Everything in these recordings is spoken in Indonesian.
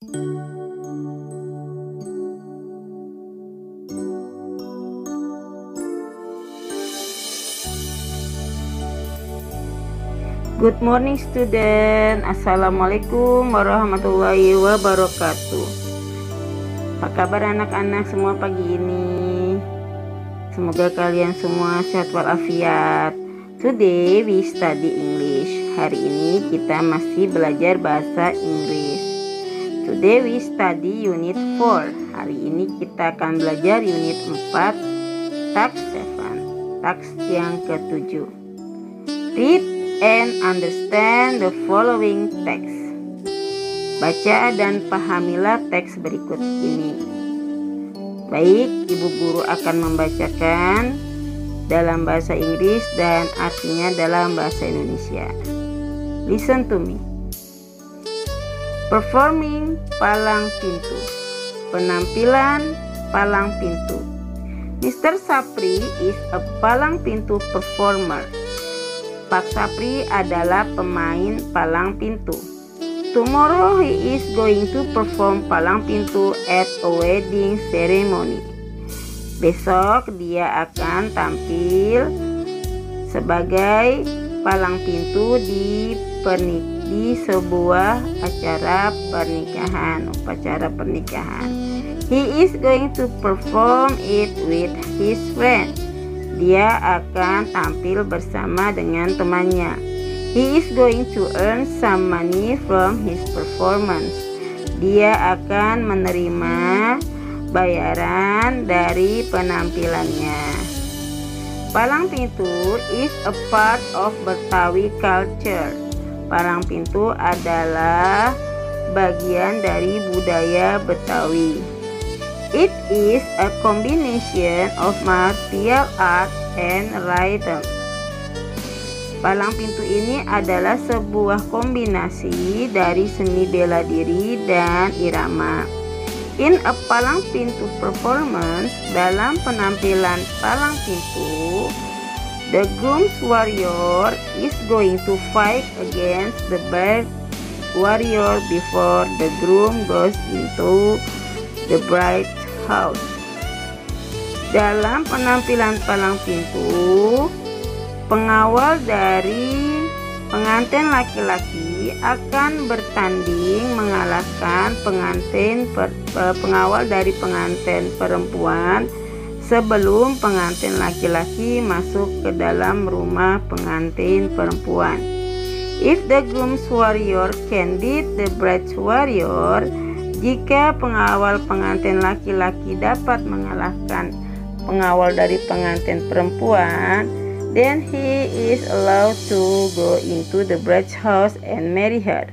Good morning student. Assalamualaikum warahmatullahi wabarakatuh. Apa kabar anak-anak semua pagi ini? Semoga kalian semua sehat walafiat. Today we study English. Hari ini kita masih belajar bahasa Inggris We study unit 4 Hari ini kita akan belajar unit 4 Tax 7 Tax yang ketujuh Read and understand the following text. Baca dan pahamilah teks berikut ini. Baik, Ibu Guru akan membacakan dalam bahasa Inggris dan artinya dalam bahasa Indonesia. Listen to me. Performing palang pintu. Penampilan palang pintu. Mr. Sapri is a palang pintu performer. Pak Sapri adalah pemain palang pintu. Tomorrow he is going to perform palang pintu at a wedding ceremony. Besok dia akan tampil sebagai palang pintu di pernik di sebuah acara pernikahan, upacara pernikahan. He is going to perform it with his friends dia akan tampil bersama dengan temannya. He is going to earn some money from his performance. Dia akan menerima bayaran dari penampilannya. Palang pintu is a part of Betawi culture. Palang pintu adalah bagian dari budaya Betawi. It is a combination of martial art and rhythm. Palang pintu ini adalah sebuah kombinasi dari seni bela diri dan irama. In a palang pintu performance, dalam penampilan palang pintu, the groom's warrior is going to fight against the bride warrior before the groom goes into the bride House. Dalam penampilan palang pintu, pengawal dari pengantin laki-laki akan bertanding mengalahkan pengantin per, pengawal dari pengantin perempuan sebelum pengantin laki-laki masuk ke dalam rumah pengantin perempuan. If the groom's warrior can beat the bride's warrior, jika pengawal pengantin laki-laki dapat mengalahkan pengawal dari pengantin perempuan, then he is allowed to go into the bride's house and marry her.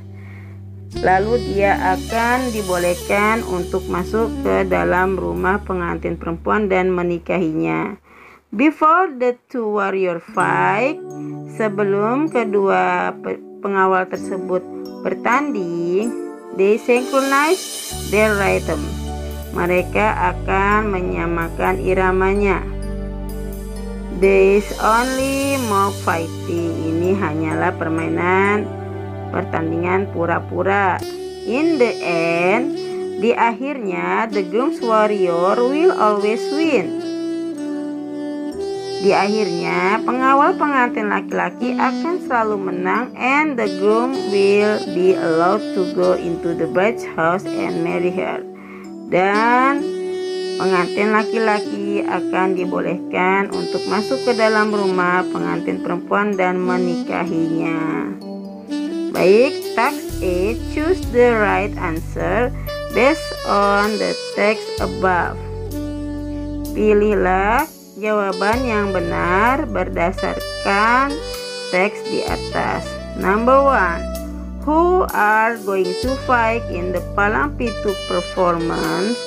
Lalu dia akan dibolehkan untuk masuk ke dalam rumah pengantin perempuan dan menikahinya. Before the two warrior fight, sebelum kedua pengawal tersebut bertanding, They synchronize their rhythm. Mereka akan menyamakan iramanya. There is only mock fighting. Ini hanyalah permainan pertandingan pura-pura. In the end, di akhirnya the groom's warrior will always win. Di akhirnya, pengawal pengantin laki-laki akan selalu menang and the groom will be allowed to go into the bride's house and marry her. Dan pengantin laki-laki akan dibolehkan untuk masuk ke dalam rumah pengantin perempuan dan menikahinya. Baik, text A, choose the right answer based on the text above. Pilihlah jawaban yang benar berdasarkan teks di atas. Number one, who are going to fight in the palang pintu performance?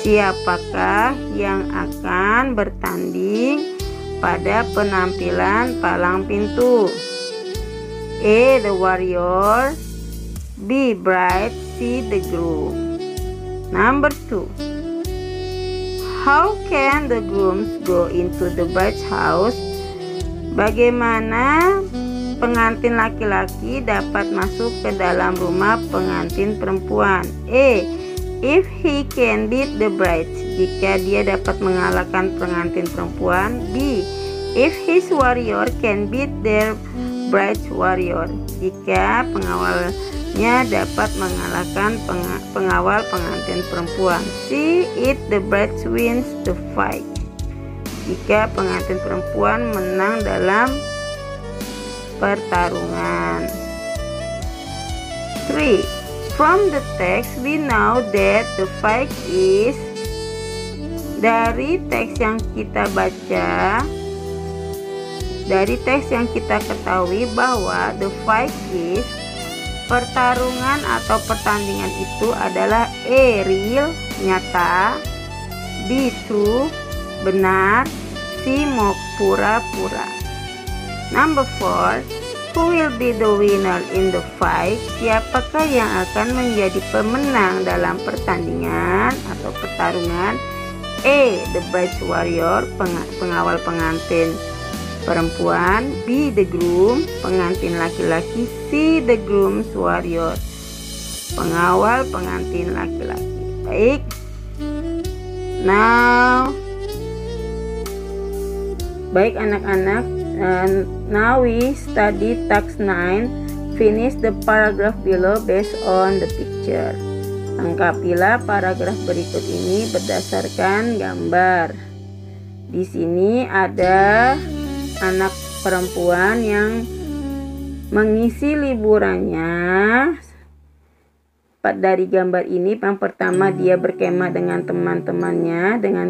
Siapakah yang akan bertanding pada penampilan palang pintu? A. The warrior B. Bride C. The groom Number two How can the grooms go into the bride's house? Bagaimana pengantin laki-laki dapat masuk ke dalam rumah pengantin perempuan. E. If he can beat the bride, jika dia dapat mengalahkan pengantin perempuan. B. If his warrior can beat their bride's warrior, jika pengawalnya dapat mengalahkan pengawal pengantin perempuan. C. If the bride wins the fight, jika pengantin perempuan menang dalam pertarungan. 3. From the text we know that the fight is dari teks yang kita baca dari teks yang kita ketahui bahwa the fight is pertarungan atau pertandingan itu adalah A real nyata B true benar C mau pura-pura Number 4. Who will be the winner in the fight? Siapakah yang akan menjadi pemenang dalam pertandingan atau pertarungan? A. The Bride Warrior, pengawal pengantin perempuan. B. The Groom, pengantin laki-laki. C. The Groom's Warrior, pengawal pengantin laki-laki. Baik. Now, baik anak-anak, and now we study task 9 finish the paragraph below based on the picture lengkapilah paragraf berikut ini berdasarkan gambar di sini ada anak perempuan yang mengisi liburannya. Dari gambar ini yang pertama dia berkemah dengan teman-temannya dengan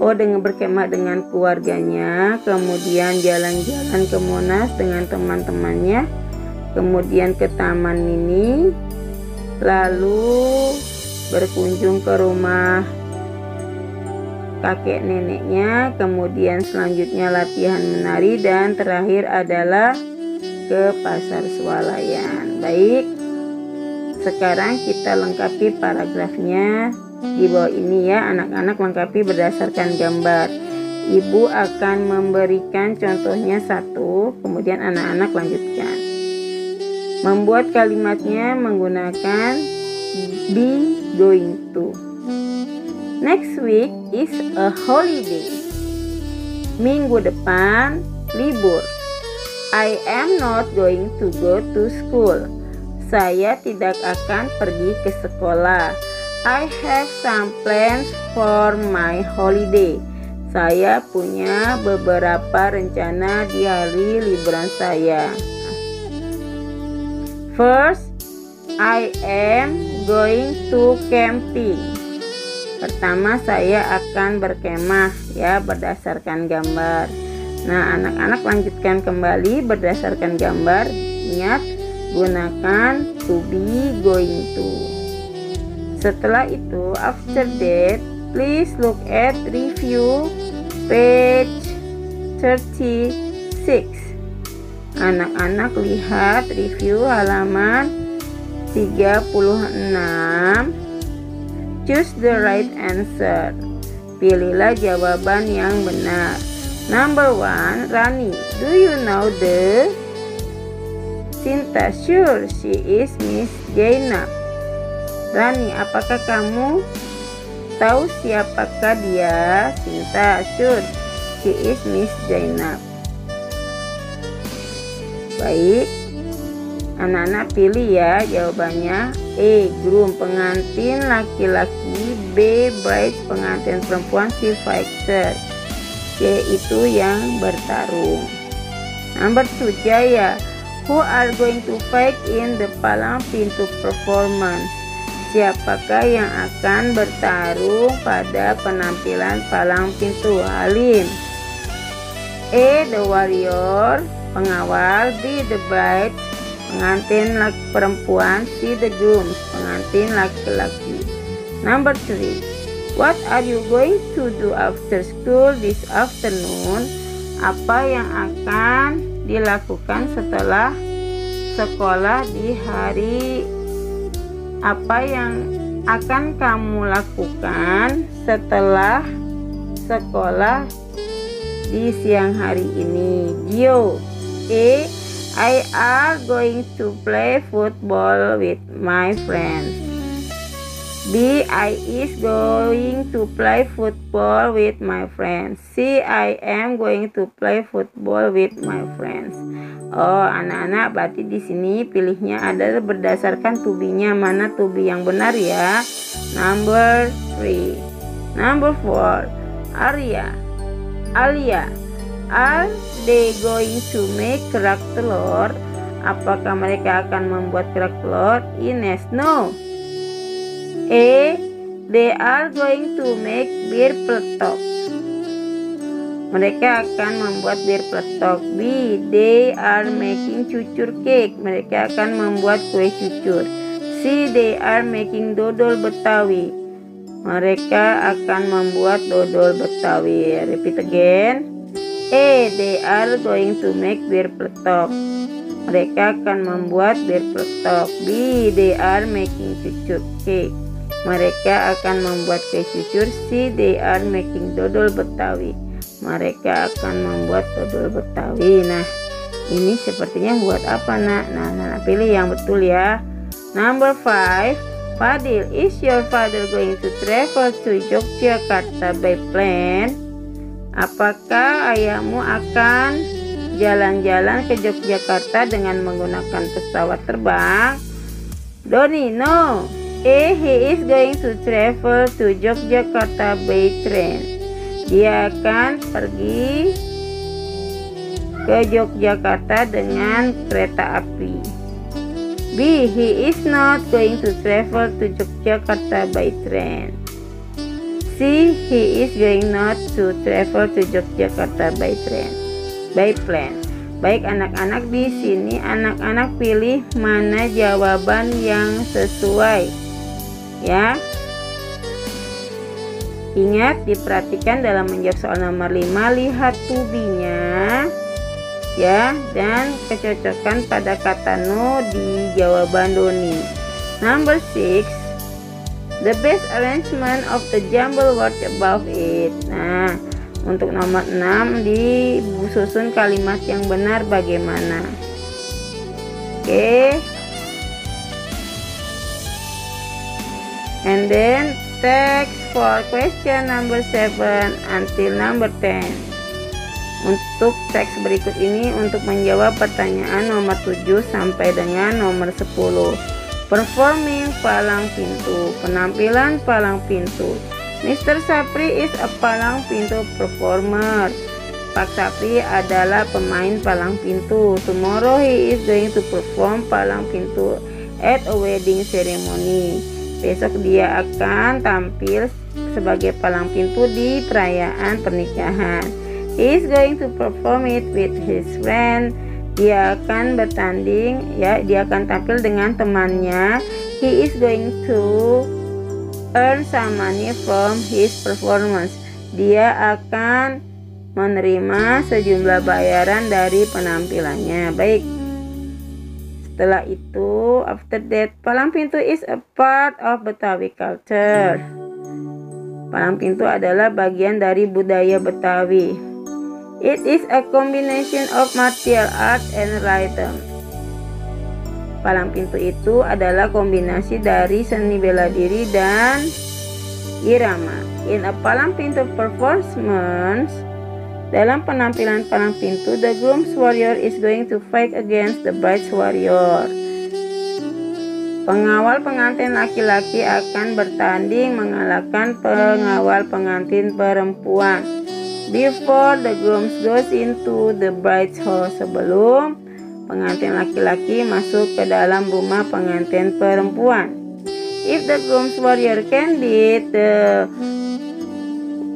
Oh dengan berkemah dengan keluarganya. Kemudian jalan-jalan ke Monas dengan teman-temannya. Kemudian ke Taman Mini. Lalu berkunjung ke rumah kakek neneknya Kemudian selanjutnya latihan menari Dan terakhir adalah ke pasar swalayan Baik Sekarang kita lengkapi paragrafnya di bawah ini ya, anak-anak lengkapi berdasarkan gambar. Ibu akan memberikan contohnya satu, kemudian anak-anak lanjutkan. Membuat kalimatnya menggunakan be going to. Next week is a holiday. Minggu depan libur. I am not going to go to school. Saya tidak akan pergi ke sekolah. I have some plans for my holiday. Saya punya beberapa rencana di hari liburan saya. First, I am going to camping. Pertama saya akan berkemah ya berdasarkan gambar. Nah, anak-anak lanjutkan kembali berdasarkan gambar. Ingat gunakan to be going to. Setelah itu, after that, please look at review page 36. Anak-anak lihat review halaman 36. Choose the right answer. Pilihlah jawaban yang benar. Number one, Rani. Do you know the Sinta? Sure, she is Miss Jainab. Rani, apakah kamu tahu siapakah dia? Sinta, sure. She is Miss Zainab. Baik. Anak-anak pilih ya jawabannya. E. Groom pengantin laki-laki. B. Bride pengantin perempuan. C. Fighter. C. Itu yang bertarung. Number 2 Jaya. Who are going to fight in the Palang Pintu performance? Siapakah yang akan bertarung pada penampilan palang pintu Halim? E. The Warrior Pengawal B. The Bride Pengantin laki perempuan C. The Groom Pengantin laki-laki Number 3 What are you going to do after school this afternoon? Apa yang akan dilakukan setelah sekolah di hari apa yang akan kamu lakukan setelah sekolah di siang hari ini? Gio. E. I are going to play football with my friends. B. I is going to play football with my friends. C. I am going to play football with my friends. Oh, anak-anak, berarti di sini pilihnya adalah berdasarkan tubinya mana tubi yang benar ya. Number 3. Number 4. Arya. Alia. Are they going to make kerak telur? Apakah mereka akan membuat kerak telur? Ines, no. A. They are going to make beer peletok. Mereka akan membuat bir peletok. B. They are making cucur cake. Mereka akan membuat kue cucur. C. They are making dodol betawi. Mereka akan membuat dodol betawi. Repeat again. A. They are going to make bir peletok. Mereka akan membuat bir peletok. B. They are making cucur cake. Mereka akan membuat kue cucur si they are making dodol betawi. Mereka akan membuat dodol betawi. Nah, ini sepertinya buat apa nak? Nah, nah, pilih yang betul ya. Number five, Fadil, is your father going to travel to Yogyakarta by plane? Apakah ayahmu akan jalan-jalan ke Yogyakarta dengan menggunakan pesawat terbang? Doni, no. A. He is going to travel to Yogyakarta by train. Dia akan pergi ke Yogyakarta dengan kereta api. B. He is not going to travel to Yogyakarta by train. C. He is going not to travel to Yogyakarta by train. By plane. Baik anak-anak di sini anak-anak pilih mana jawaban yang sesuai ya ingat diperhatikan dalam menjawab soal nomor 5 lihat tubinya ya dan kecocokan pada kata no di jawaban Doni number 6 the best arrangement of the jumble word above it. Nah untuk nomor 6 disusun kalimat yang benar bagaimana? Oke. Okay. and then text for question number 7 until number 10 untuk teks berikut ini untuk menjawab pertanyaan nomor 7 sampai dengan nomor 10 performing palang pintu penampilan palang pintu Mr. Sapri is a palang pintu performer Pak Sapri adalah pemain palang pintu tomorrow he is going to perform palang pintu at a wedding ceremony Besok dia akan tampil sebagai palang pintu di perayaan pernikahan. He is going to perform it with his friend. Dia akan bertanding, ya, dia akan tampil dengan temannya. He is going to earn some money from his performance. Dia akan menerima sejumlah bayaran dari penampilannya. Baik, setelah itu, after that, palang pintu is a part of Betawi culture. Palang pintu adalah bagian dari budaya Betawi. It is a combination of martial art and rhythm. Palang pintu itu adalah kombinasi dari seni bela diri dan irama. In a palang pintu performance, dalam penampilan palang pintu, the groom's warrior is going to fight against the bride's warrior. Pengawal pengantin laki-laki akan bertanding mengalahkan pengawal pengantin perempuan. Before the groom goes into the bride's house sebelum pengantin laki-laki masuk ke dalam rumah pengantin perempuan. If the groom's warrior can beat the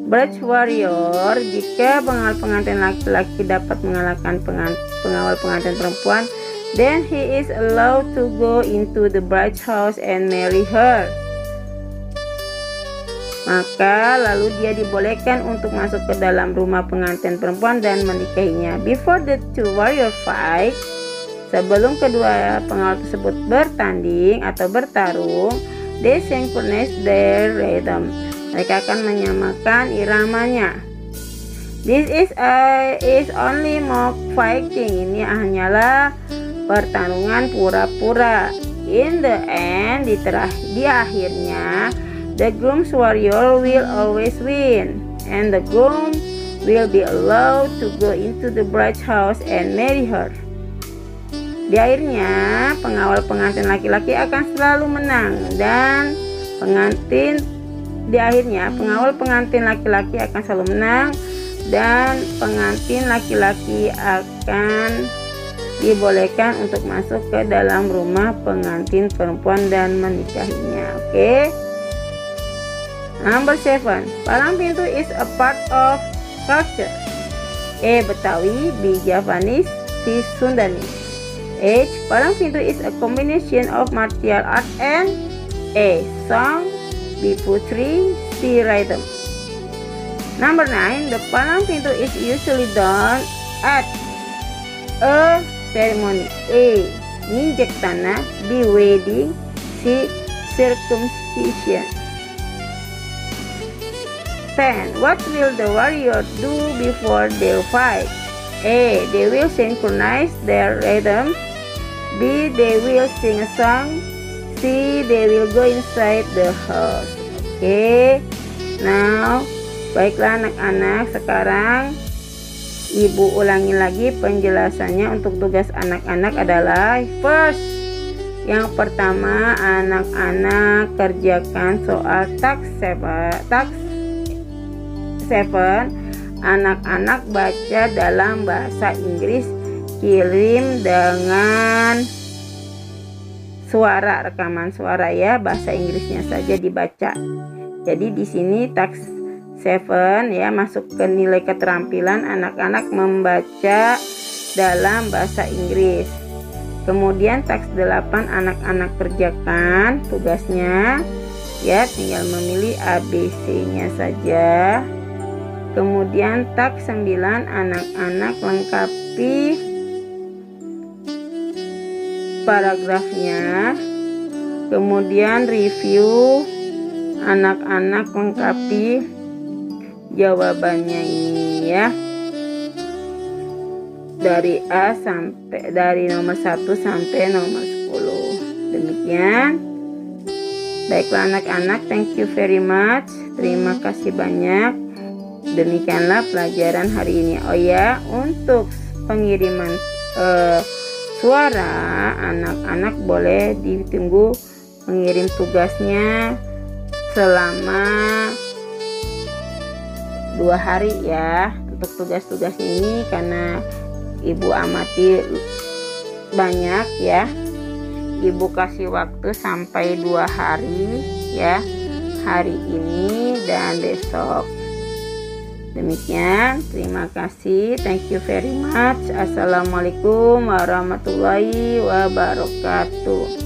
Bridge Warrior jika pengawal pengantin laki-laki dapat mengalahkan pengawal pengantin perempuan then he is allowed to go into the bride's house and marry her maka lalu dia dibolehkan untuk masuk ke dalam rumah pengantin perempuan dan menikahinya before the two warrior fight sebelum kedua pengawal tersebut bertanding atau bertarung they synchronize their rhythm mereka akan menyamakan iramanya. This is a is only mock fighting. Ini hanyalah pertarungan pura-pura. In the end, di, terah, di akhirnya, the groom's warrior will always win, and the groom will be allowed to go into the bride's house and marry her. Di akhirnya, pengawal pengantin laki-laki akan selalu menang dan pengantin di akhirnya pengawal pengantin laki-laki akan selalu menang dan pengantin laki-laki akan dibolehkan untuk masuk ke dalam rumah pengantin perempuan dan menikahinya. Oke. Okay? Number seven, palang pintu is a part of culture. E. Betawi, B. Javanese, C. Sundanese. H. Palang pintu is a combination of martial art and A. Song, B. Putri, C. Rhythm. Number 9. The palang pintu is usually done at a ceremony. A. Ninjek tanah B. Wedding C. Circumcision 10. What will the warrior do before they fight? A. They will synchronize their rhythm B. They will sing a song C. They will go inside the house Okay Now Baiklah anak-anak, sekarang Ibu ulangi lagi penjelasannya untuk tugas anak-anak adalah first yang pertama anak-anak kerjakan soal tax 7 tax 7 anak-anak baca dalam bahasa Inggris kirim dengan suara rekaman suara ya bahasa Inggrisnya saja dibaca jadi di sini tax Seven ya masuk ke nilai keterampilan anak-anak membaca dalam bahasa Inggris. Kemudian teks 8 anak-anak kerjakan tugasnya ya tinggal memilih ABC-nya saja. Kemudian teks 9 anak-anak lengkapi paragrafnya. Kemudian review anak-anak lengkapi jawabannya ini ya. Dari A sampai dari nomor 1 sampai nomor 10 demikian. Baiklah anak-anak thank you very much. Terima kasih banyak demikianlah pelajaran hari ini. Oh ya untuk pengiriman uh, suara anak-anak boleh ditunggu mengirim tugasnya selama dua hari ya untuk tugas-tugas ini karena ibu amati banyak ya. Ibu kasih waktu sampai dua hari ya hari ini dan besok demikian terima kasih. Thank you very much. Assalamualaikum warahmatullahi wabarakatuh